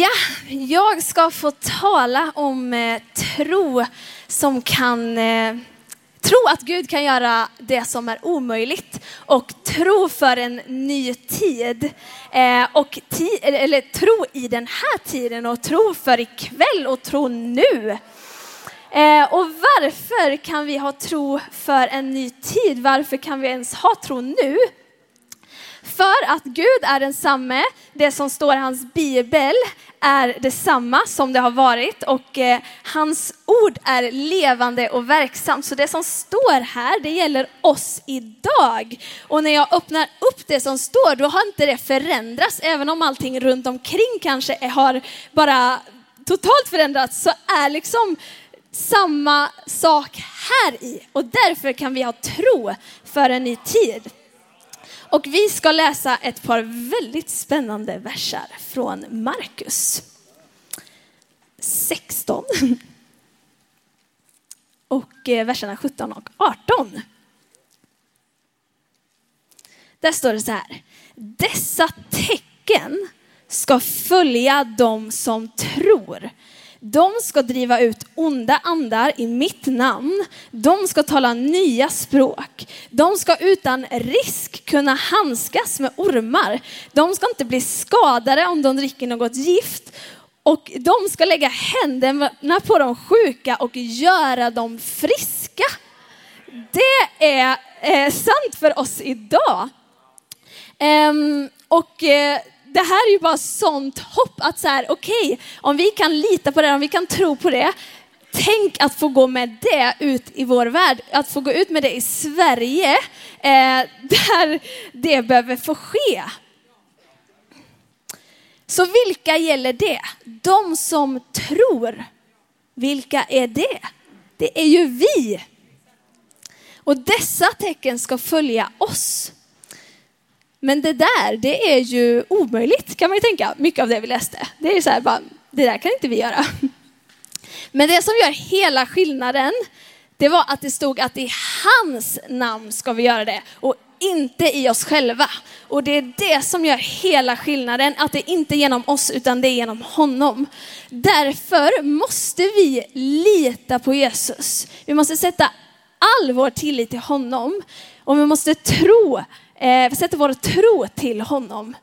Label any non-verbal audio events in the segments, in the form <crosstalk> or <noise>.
Ja, jag ska få tala om eh, tro som kan eh, tro att Gud kan göra det som är omöjligt och tro för en ny tid. Eh, och ti eller tro i den här tiden och tro för ikväll och tro nu. Eh, och varför kan vi ha tro för en ny tid? Varför kan vi ens ha tro nu? För att Gud är densamme, det som står i hans bibel är detsamma som det har varit och eh, hans ord är levande och verksamt. Så det som står här, det gäller oss idag. Och när jag öppnar upp det som står, då har inte det förändrats. Även om allting runt omkring kanske har bara totalt förändrats, så är liksom samma sak här i. Och därför kan vi ha tro för en ny tid. Och vi ska läsa ett par väldigt spännande versar från Markus 16. Och eh, verserna 17 och 18. Där står det så här. Dessa tecken ska följa dem som tror. De ska driva ut onda andar i mitt namn. De ska tala nya språk. De ska utan risk kunna handskas med ormar. De ska inte bli skadade om de dricker något gift. Och de ska lägga händerna på de sjuka och göra dem friska. Det är eh, sant för oss idag. Ehm, och eh, det här är ju bara sånt hopp att så här, okej, okay, om vi kan lita på det, om vi kan tro på det, tänk att få gå med det ut i vår värld, att få gå ut med det i Sverige, eh, <laughs> där det behöver få ske. Så vilka gäller det? De som tror. Vilka är det? Det är ju vi. Och dessa tecken ska följa oss. Men det där, det är ju omöjligt kan man ju tänka, mycket av det vi läste. Det är så här, bara, det där kan inte vi göra. Men det som gör hela skillnaden, det var att det stod att i hans namn ska vi göra det och inte i oss själva. Och det är det som gör hela skillnaden, att det inte är genom oss utan det är genom honom. Därför måste vi lita på Jesus. Vi måste sätta all vår tillit till honom och vi måste tro Eh, vi sätter vår tro till honom.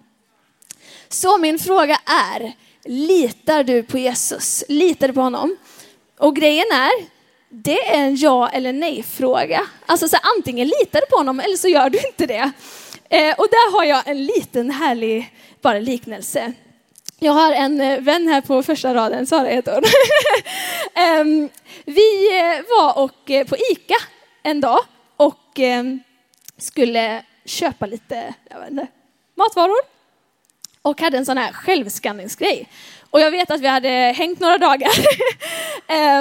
Så min fråga är, litar du på Jesus? Litar du på honom? Och grejen är, det är en ja eller nej fråga. Alltså så antingen litar du på honom eller så gör du inte det. Eh, och där har jag en liten härlig bara liknelse. Jag har en eh, vän här på första raden, Sara heter hon. <laughs> Ehm, vi eh, var och, på ICA en dag och ehm, skulle köpa lite jag vet inte, matvaror och hade en sån här självskanningsgrej. Och jag vet att vi hade hängt några dagar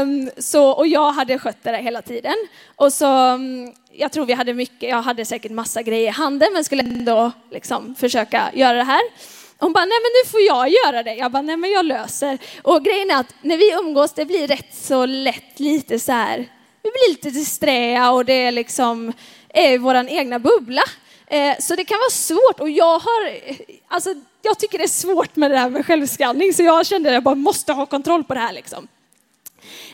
um, <laughs> så, och jag hade skött det där hela tiden. Och så, um, jag tror vi hade mycket, jag hade säkert massa grejer i handen men skulle ändå liksom försöka göra det här. Hon bara, nej men nu får jag göra det. Jag bara, nej men jag löser. Och grejen är att när vi umgås, det blir rätt så lätt lite så här, vi blir lite disträa och det är liksom, är vår egna bubbla. Eh, så det kan vara svårt och jag har, eh, alltså jag tycker det är svårt med det här med självskanning så jag kände att jag bara måste ha kontroll på det här liksom.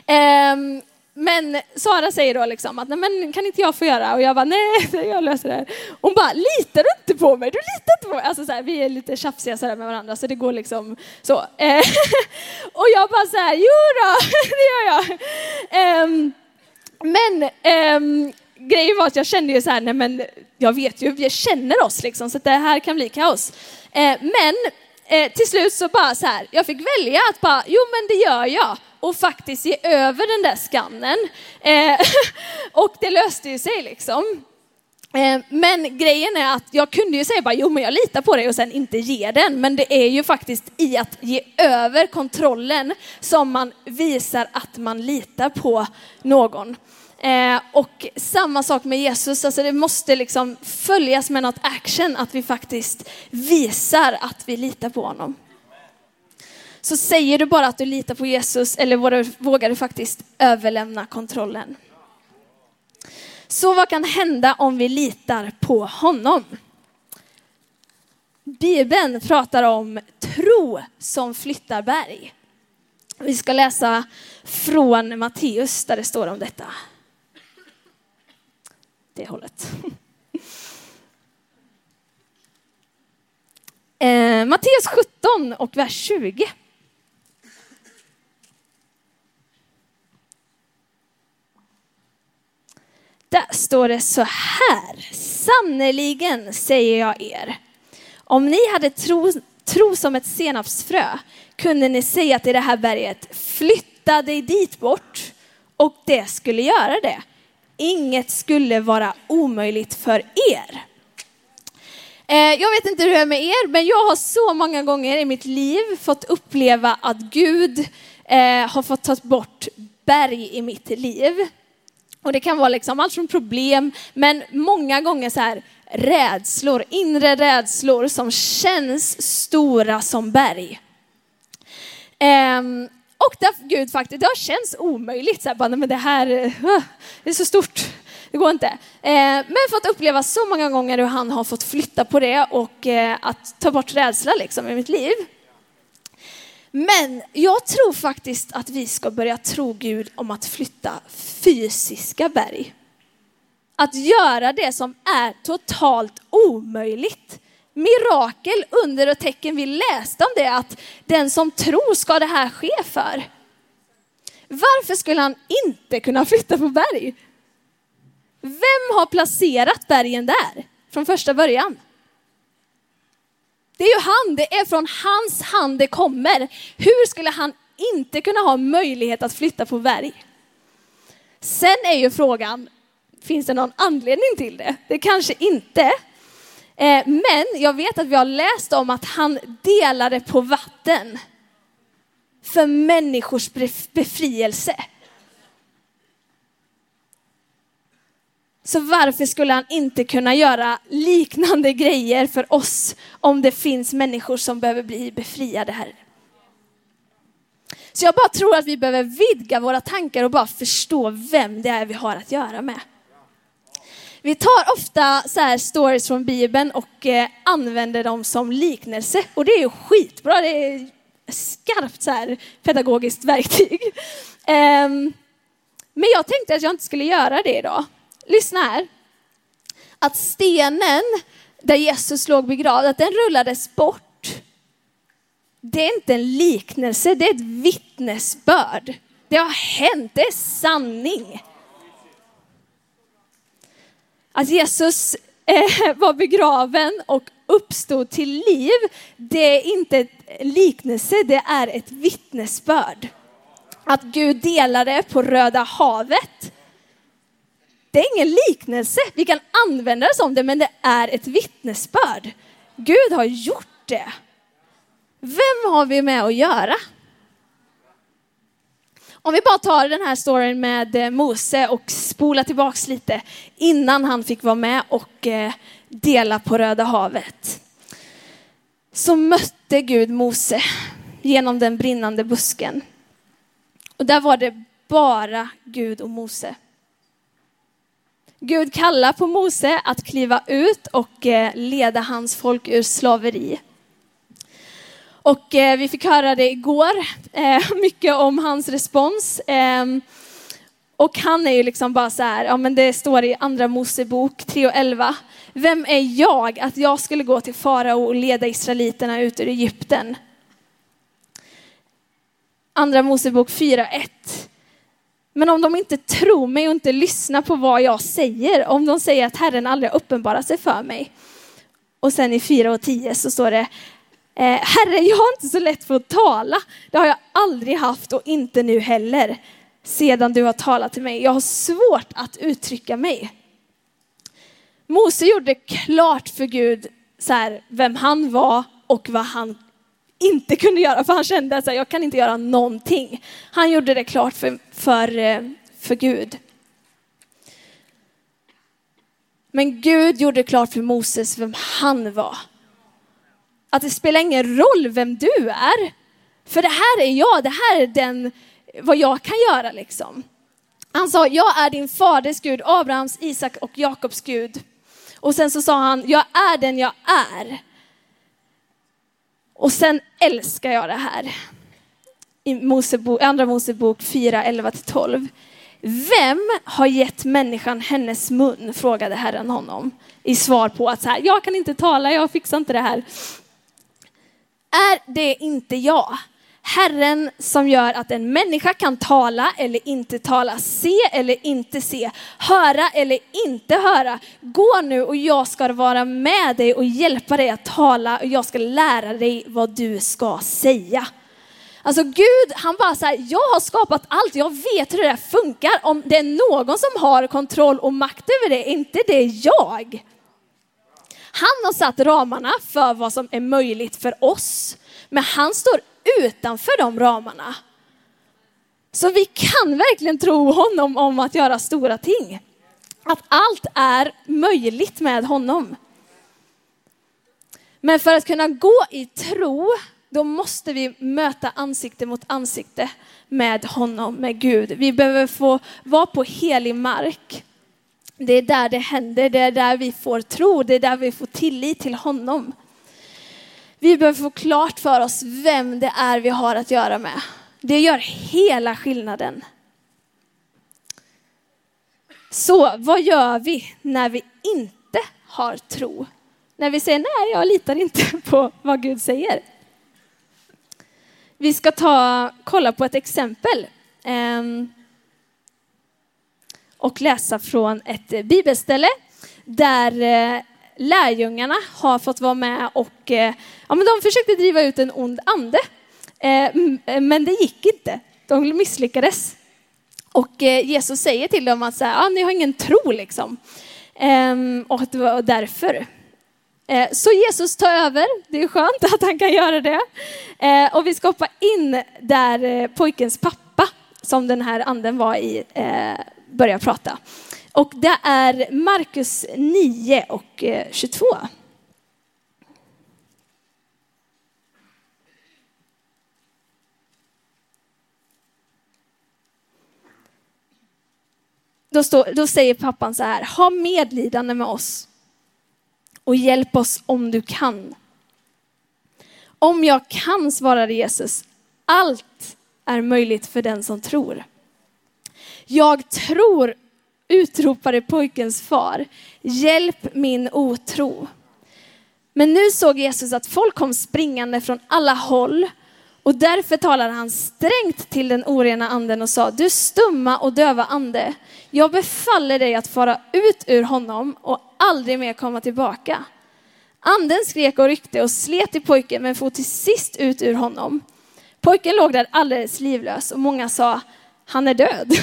Ehm, men Sara säger då liksom att nej men kan inte jag få göra? Och jag bara nej, <laughs> jag löser det här. Hon bara litar du inte på mig? Du litar inte på mig? Alltså så här, vi är lite tjafsiga så med varandra så det går liksom så. Ehm, <laughs> och jag bara så här, jo då, <laughs> det gör jag. Ehm, men grejen var att jag kände ju så här, nej men jag vet ju, vi känner oss liksom, så det här kan bli kaos. Eh, men eh, till slut så bara så här, jag fick välja att bara, jo men det gör jag och faktiskt ge över den där skannen. Eh, <laughs> och det löste ju sig liksom. Eh, men grejen är att jag kunde ju säga bara, jo men jag litar på dig och sen inte ge den. Men det är ju faktiskt i att ge över kontrollen som man visar att man litar på någon. Eh, och samma sak med Jesus, alltså det måste liksom följas med något action, att vi faktiskt visar att vi litar på honom. Så säger du bara att du litar på Jesus eller vågar du faktiskt överlämna kontrollen? Så vad kan hända om vi litar på honom? Bibeln pratar om tro som flyttar berg. Vi ska läsa från Matteus där det står om detta. Det hållet. <laughs> Eh, Matteus 17 och vers 20. Där står det så här. Sannerligen säger jag er. Om ni hade tro, tro som ett senapsfrö kunde ni säga till det här berget, flytta dig dit bort och det skulle göra det. Inget skulle vara omöjligt för er. Eh, jag vet inte hur det är med er, men jag har så många gånger i mitt liv fått uppleva att Gud eh, har fått ta bort berg i mitt liv. Och det kan vara liksom allt från problem, men många gånger så här rädslor, inre rädslor som känns stora som berg. Ehm, och där Gud faktiskt, det har känts omöjligt, så här, bara, men det här eh, det är så stort, det går inte. Eh, men fått uppleva så många gånger hur han har fått flytta på det och eh, att ta bort rädsla liksom i mitt liv. Men jag tror faktiskt att vi ska börja tro Gud om att flytta fysiska berg. Att göra det som är totalt omöjligt. Mirakel, under och tecken. Vi läste om det, att den som tror ska det här ske för. Varför skulle han inte kunna flytta på berg? Vem har placerat bergen där från första början? Det är ju han, det är från hans hand det kommer. Hur skulle han inte kunna ha möjlighet att flytta på berg? Sen är ju frågan, finns det någon anledning till det? Det kanske inte. Eh, men jag vet att vi har läst om att han delade på vatten för människors befrielse. Så varför skulle han inte kunna göra liknande grejer för oss om det finns människor som behöver bli befriade här? Så jag bara tror att vi behöver vidga våra tankar och bara förstå vem det är vi har att göra med. Vi tar ofta så här stories från Bibeln och eh, använder dem som liknelse och det är ju skitbra. Det är skarpt så här pedagogiskt verktyg. Um, <laughs> men jag tänkte att jag inte skulle göra det idag lyssna här. Att stenen där Jesus låg begravd, att den rullades bort. Det är inte en liknelse, det är ett vittnesbörd. Det har hänt, det är sanning. Att Jesus eh, <laughs> var begraven och uppstod till liv, det är inte en liknelse, det är ett vittnesbörd. Att Gud delade på Röda havet det är ingen liknelse. Vi kan använda det som det, men det är ett vittnesbörd. Gud har gjort det. Vem har vi med att göra? Om vi bara tar den här storyn med eh, Mose och spolar tillbaks lite innan han fick vara med och eh, dela på Röda havet. Så mötte Gud Mose genom den brinnande busken. Och där var det bara Gud och Mose. Gud kallar på Mose att kliva ut och eh, leda hans folk ur slaveri. Och eh, vi fick höra det igår, eh, <laughs> mycket om hans respons. Eh, och han är ju liksom bara så här, ja men det står i andra Mosebok 3 och 11. Vem är jag att jag skulle gå till farao och leda israeliterna ut ur Egypten? Andra Mosebok 4 1. Men om de inte tror mig och inte lyssnar på vad jag säger, om de säger att Herren aldrig uppenbarar sig för mig. Och sen i 4 och 10 så står det, eh, Herre jag har inte så lätt för att tala, det har jag aldrig haft och inte nu heller, sedan du har talat till mig. Jag har svårt att uttrycka mig. Mose gjorde klart för Gud så här, vem han var och vad han inte kunde göra, för han kände att jag kan inte göra någonting. Han gjorde det klart för, för, eh, för Gud. Men Gud gjorde klart för Moses vem han var. Att det spelar ingen roll vem du är. För det här är jag, det här är den, vad jag kan göra liksom. Han sa, jag är din faders Gud, Abrahams, Isak och Jakobs Gud. Och sen så sa han, jag är den jag är. Och sen älskar jag det här. I Mosebok, andra Mosebok 4, 11-12. Vem har gett människan hennes mun? frågade Herren honom i svar på att så här, jag kan inte tala, jag fixar inte det här. Är det inte jag? Herren som gör att en människa kan tala eller inte tala, se eller inte se, höra eller inte höra. Gå nu och jag ska vara med dig och hjälpa dig att tala och jag ska lära dig vad du ska säga. Alltså Gud, han bara så här, jag har skapat allt, jag vet hur det här funkar. Om det är någon som har kontroll och makt över det, inte det är jag. Han har satt ramarna för vad som är möjligt för oss. Men han står utanför de ramarna. Så vi kan verkligen tro honom om att göra stora ting. Att allt är möjligt med honom. Men för att kunna gå i tro, då måste vi möta ansikte mot ansikte med honom, med Gud. Vi behöver få vara på helig mark. Det är där det händer, det är där vi får tro, det är där vi får tillit till honom. Vi behöver få klart för oss vem det är vi har att göra med. Det gör hela skillnaden. Så vad gör vi när vi inte har tro? När vi säger nej, jag litar inte <laughs> på vad Gud säger. Vi ska ta, kolla på ett exempel Um, och läsa från ett eh, bibelställe där eh, lärjungarna har fått vara med och eh, ja, men de försökte driva ut en ond ande. Men det gick inte. De misslyckades. Och Jesus säger till dem att så här, ah, ni har ingen tro liksom. Ehm, och det var därför. Så Jesus tar över, det är skönt att han kan göra det. Och vi ska hoppa in där pojkens pappa, som den här anden var i, börja prata. Och det är Markus 9 och eh, 22. Då, står, då säger pappan så här, ha medlidande med oss och hjälp oss om du kan. Om jag kan, svarade Jesus, allt är möjligt för den som tror. Jag tror utropade pojkens far, hjälp min otro. Men nu såg Jesus att folk kom springande från alla håll och därför talade han strängt till den orena anden och sa, du stumma och döva ande, jag befaller dig att fara ut ur honom och aldrig mer komma tillbaka. Anden skrek och ryckte och slet i pojken men for till sist ut ur honom. Pojken låg där alldeles livlös och många sa, han är död.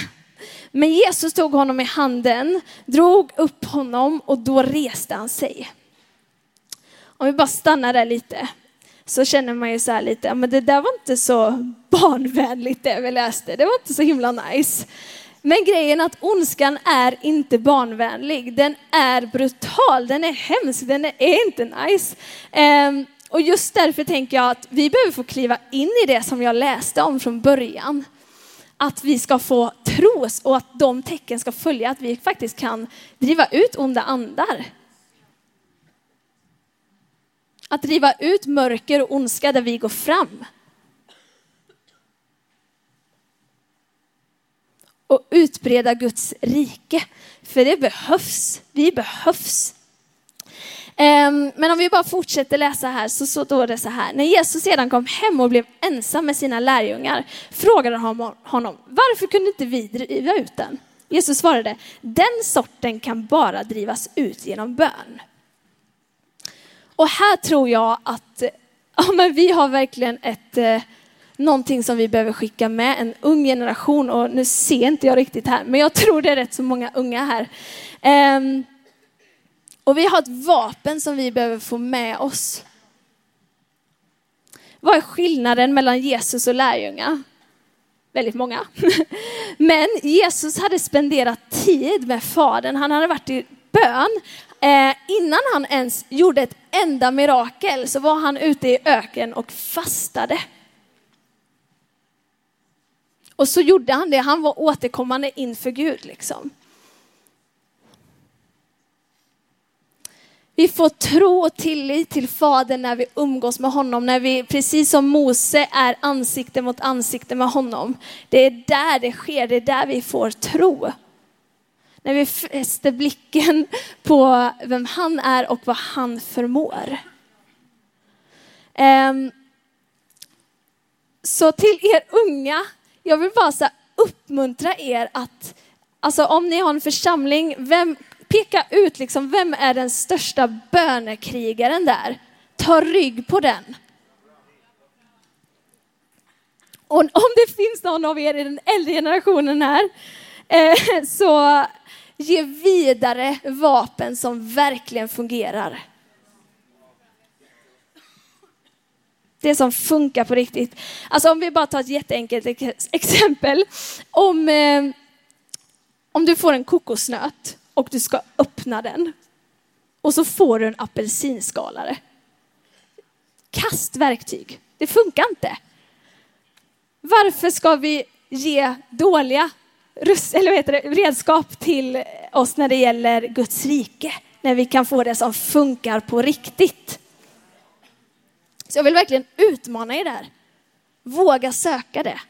Men Jesus tog honom i handen, drog upp honom och då reste han sig. Om vi bara stannar där lite så känner man ju så här lite, men det där var inte så barnvänligt det vi läste, det var inte så himla nice. Men grejen är att ondskan är inte barnvänlig, den är brutal, den är hemsk, den är inte nice. Ehm, och just därför tänker jag att vi behöver få kliva in i det som jag läste om från början att vi ska få tros och att de tecken ska följa att vi faktiskt kan driva ut onda andar. Att driva ut mörker och ondska där vi går fram. Och utbreda Guds rike. För det behövs. Vi behövs. Ehm, men om vi bara fortsätter läsa här så står det så här. När Jesus sedan kom hem och blev ensam med sina lärjungar frågade han honom, varför kunde inte vi driva ut den? Jesus svarade, den sorten kan bara drivas ut genom bön. Och här tror jag att <laughs> ja, men vi har verkligen ett, eh, någonting som vi behöver skicka med, en ung generation. Och nu ser inte jag riktigt här, men jag tror det är rätt så många unga här. Eh, och vi har ett vapen som vi behöver få med oss. Vad är skillnaden mellan Jesus och lärjungar? Väldigt många. <laughs> Men Jesus hade spenderat tid med Fadern. Han hade varit i bön. Eh, innan han ens gjorde ett enda mirakel så var han ute i öken och fastade. Och så gjorde han det. Han var återkommande inför Gud liksom. Vi får tro och tillit till Fadern när vi umgås med honom, när vi precis som Mose är ansikte mot ansikte med honom. Det är där det sker, det är där vi får tro. När vi fäster blicken på vem han är och vad han förmår. Ehm, så till er unga, jag vill bara så uppmuntra er att, alltså om ni har en församling, vem, peka ut liksom, vem är den största bönekrigaren där? Ta rygg på den. Och om det finns någon av er i den äldre generationen här, eh, så ge vidare vapen som verkligen fungerar. Det som funkar på riktigt. Alltså om vi bara tar ett jätteenkelt exempel. Om, eh, om du får en kokosnöt och du ska öppna den och så får du en apelsinskalare. Kastverktyg. Det funkar inte. Varför ska vi ge dåliga eller heter det, redskap till oss när det gäller Guds rike? När vi kan få det som funkar på riktigt. Så jag vill verkligen utmana er där. Våga söka det.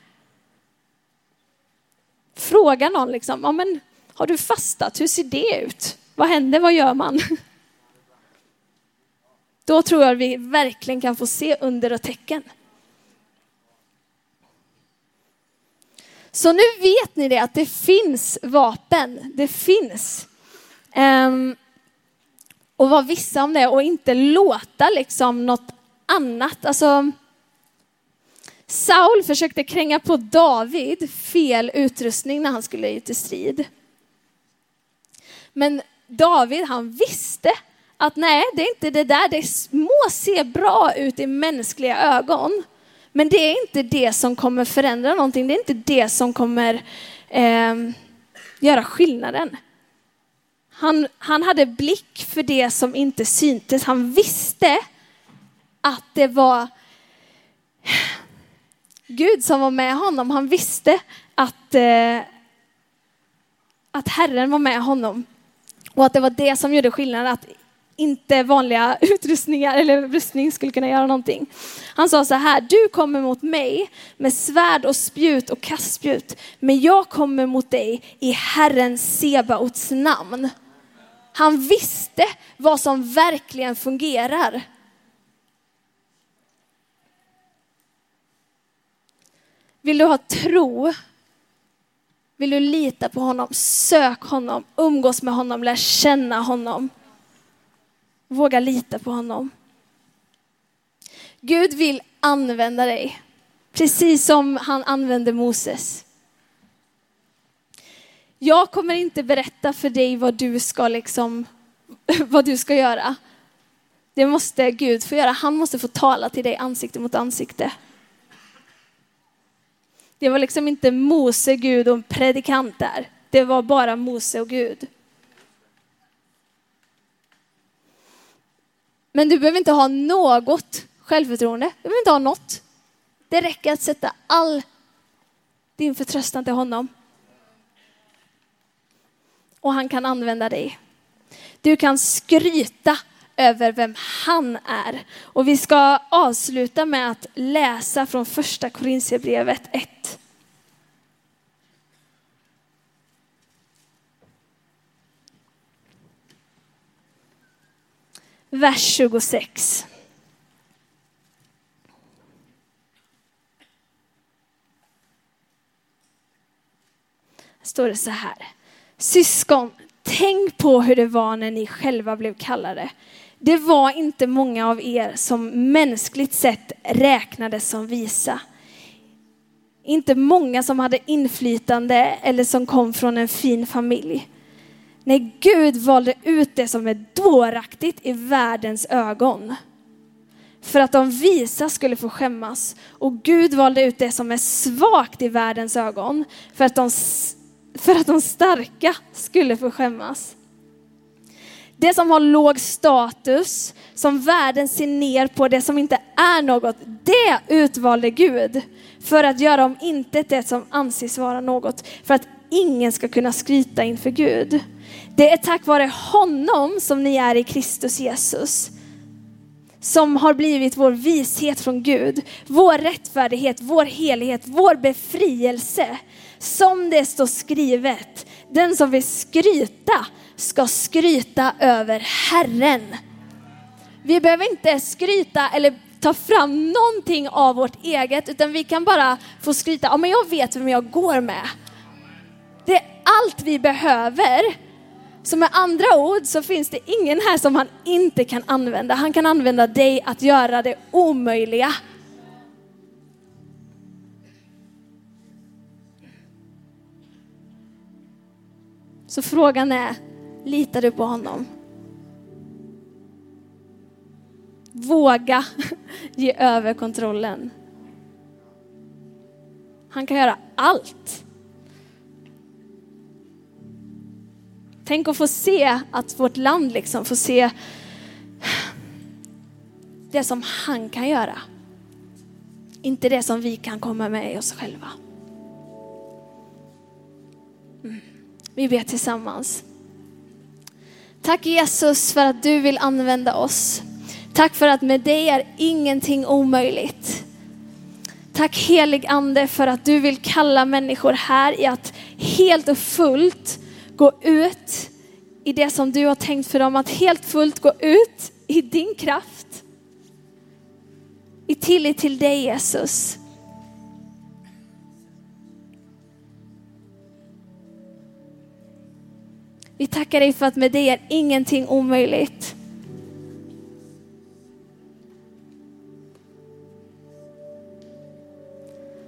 Fråga någon liksom, ja, men, har du fastat? Hur ser det ut? Vad händer? Vad gör man? Då tror jag vi verkligen kan få se under och tecken. Så nu vet ni det att det finns vapen. Det finns. Um, och vara vissa om det och inte låta liksom något annat. Alltså, Saul försökte kränga på David fel utrustning när han skulle ut i strid. Men David han visste att nej, det är inte det där. Det må se bra ut i mänskliga ögon. Men det är inte det som kommer förändra någonting. Det är inte det som kommer eh, göra skillnaden. Han, han hade blick för det som inte syntes. Han visste att det var Gud som var med honom. Han visste att, eh, att Herren var med honom. Och att det var det som gjorde skillnaden, att inte vanliga <laughs> utrustningar eller rustning skulle kunna göra någonting. Han sa så här, du kommer mot mig med svärd och spjut och kastspjut, men jag kommer mot dig i Herren Sebaots namn. Han visste vad som verkligen fungerar. Vill du ha tro? Vill du lita på honom? Sök honom, umgås med honom, lär känna honom. Våga lita på honom. Gud vill använda dig, precis som han använde Moses. Jag kommer inte berätta för dig vad du ska, liksom, <laughs> vad du ska göra. Det måste Gud få göra. Han måste få tala till dig ansikte mot ansikte. Det var liksom inte Mose, Gud och en predikant där. Det var bara Mose och Gud. Men du behöver inte ha något självförtroende. Du behöver inte ha något. Det räcker att sätta all din förtröstan till honom. Och han kan använda dig. Du kan skryta över vem han är. Och vi ska avsluta med att läsa från första Korintierbrevet 1. Vers 26. står det så här. Syskon, tänk på hur det var när ni själva blev kallade. Det var inte många av er som mänskligt sett räknades som visa. Inte många som hade inflytande eller som kom från en fin familj. Nej, Gud valde ut det som är dåraktigt i världens ögon. För att de visa skulle få skämmas. Och Gud valde ut det som är svagt i världens ögon. För att de, för att de starka skulle få skämmas. Det som har låg status, som världen ser ner på, det som inte är något, det utvalde Gud för att göra om intet det som anses vara något, för att ingen ska kunna skryta inför Gud. Det är tack vare honom som ni är i Kristus Jesus. Som har blivit vår vishet från Gud, vår rättfärdighet, vår helighet, vår befrielse. Som det står skrivet, den som vill skryta ska skryta över Herren. Vi behöver inte skryta eller ta fram någonting av vårt eget, utan vi kan bara få skryta. Ja, men jag vet vem jag går med. Det är allt vi behöver. Så med andra ord så finns det ingen här som han inte kan använda. Han kan använda dig att göra det omöjliga. Så frågan är, litar du på honom? Våga ge över kontrollen. Han kan göra allt. Tänk att få se att vårt land liksom får se det som han kan göra. Inte det som vi kan komma med i oss själva. Mm. Vi ber tillsammans. Tack Jesus för att du vill använda oss. Tack för att med dig är ingenting omöjligt. Tack helig ande för att du vill kalla människor här i att helt och fullt gå ut i det som du har tänkt för dem. Att helt fullt gå ut i din kraft. I tillit till dig Jesus. Vi tackar dig för att med dig är ingenting omöjligt.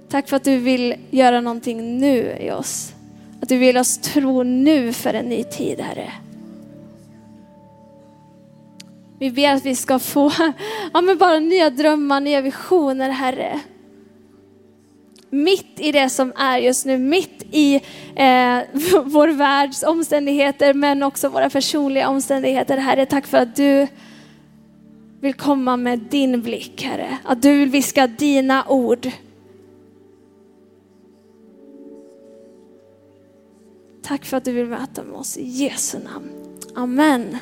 Tack för att du vill göra någonting nu i oss. Att du vill oss tro nu för en ny tid, Herre. Vi ber att vi ska få <laughs> ja, men bara nya drömmar, nya visioner, Herre. Mitt i det som är just nu, mitt i eh, <laughs> vår världs omständigheter, men också våra personliga omständigheter, Herre. Tack för att du vill komma med din blick, Herre. Att du vill viska dina ord Tack för att du vill möta med oss i Jesu namn. Amen.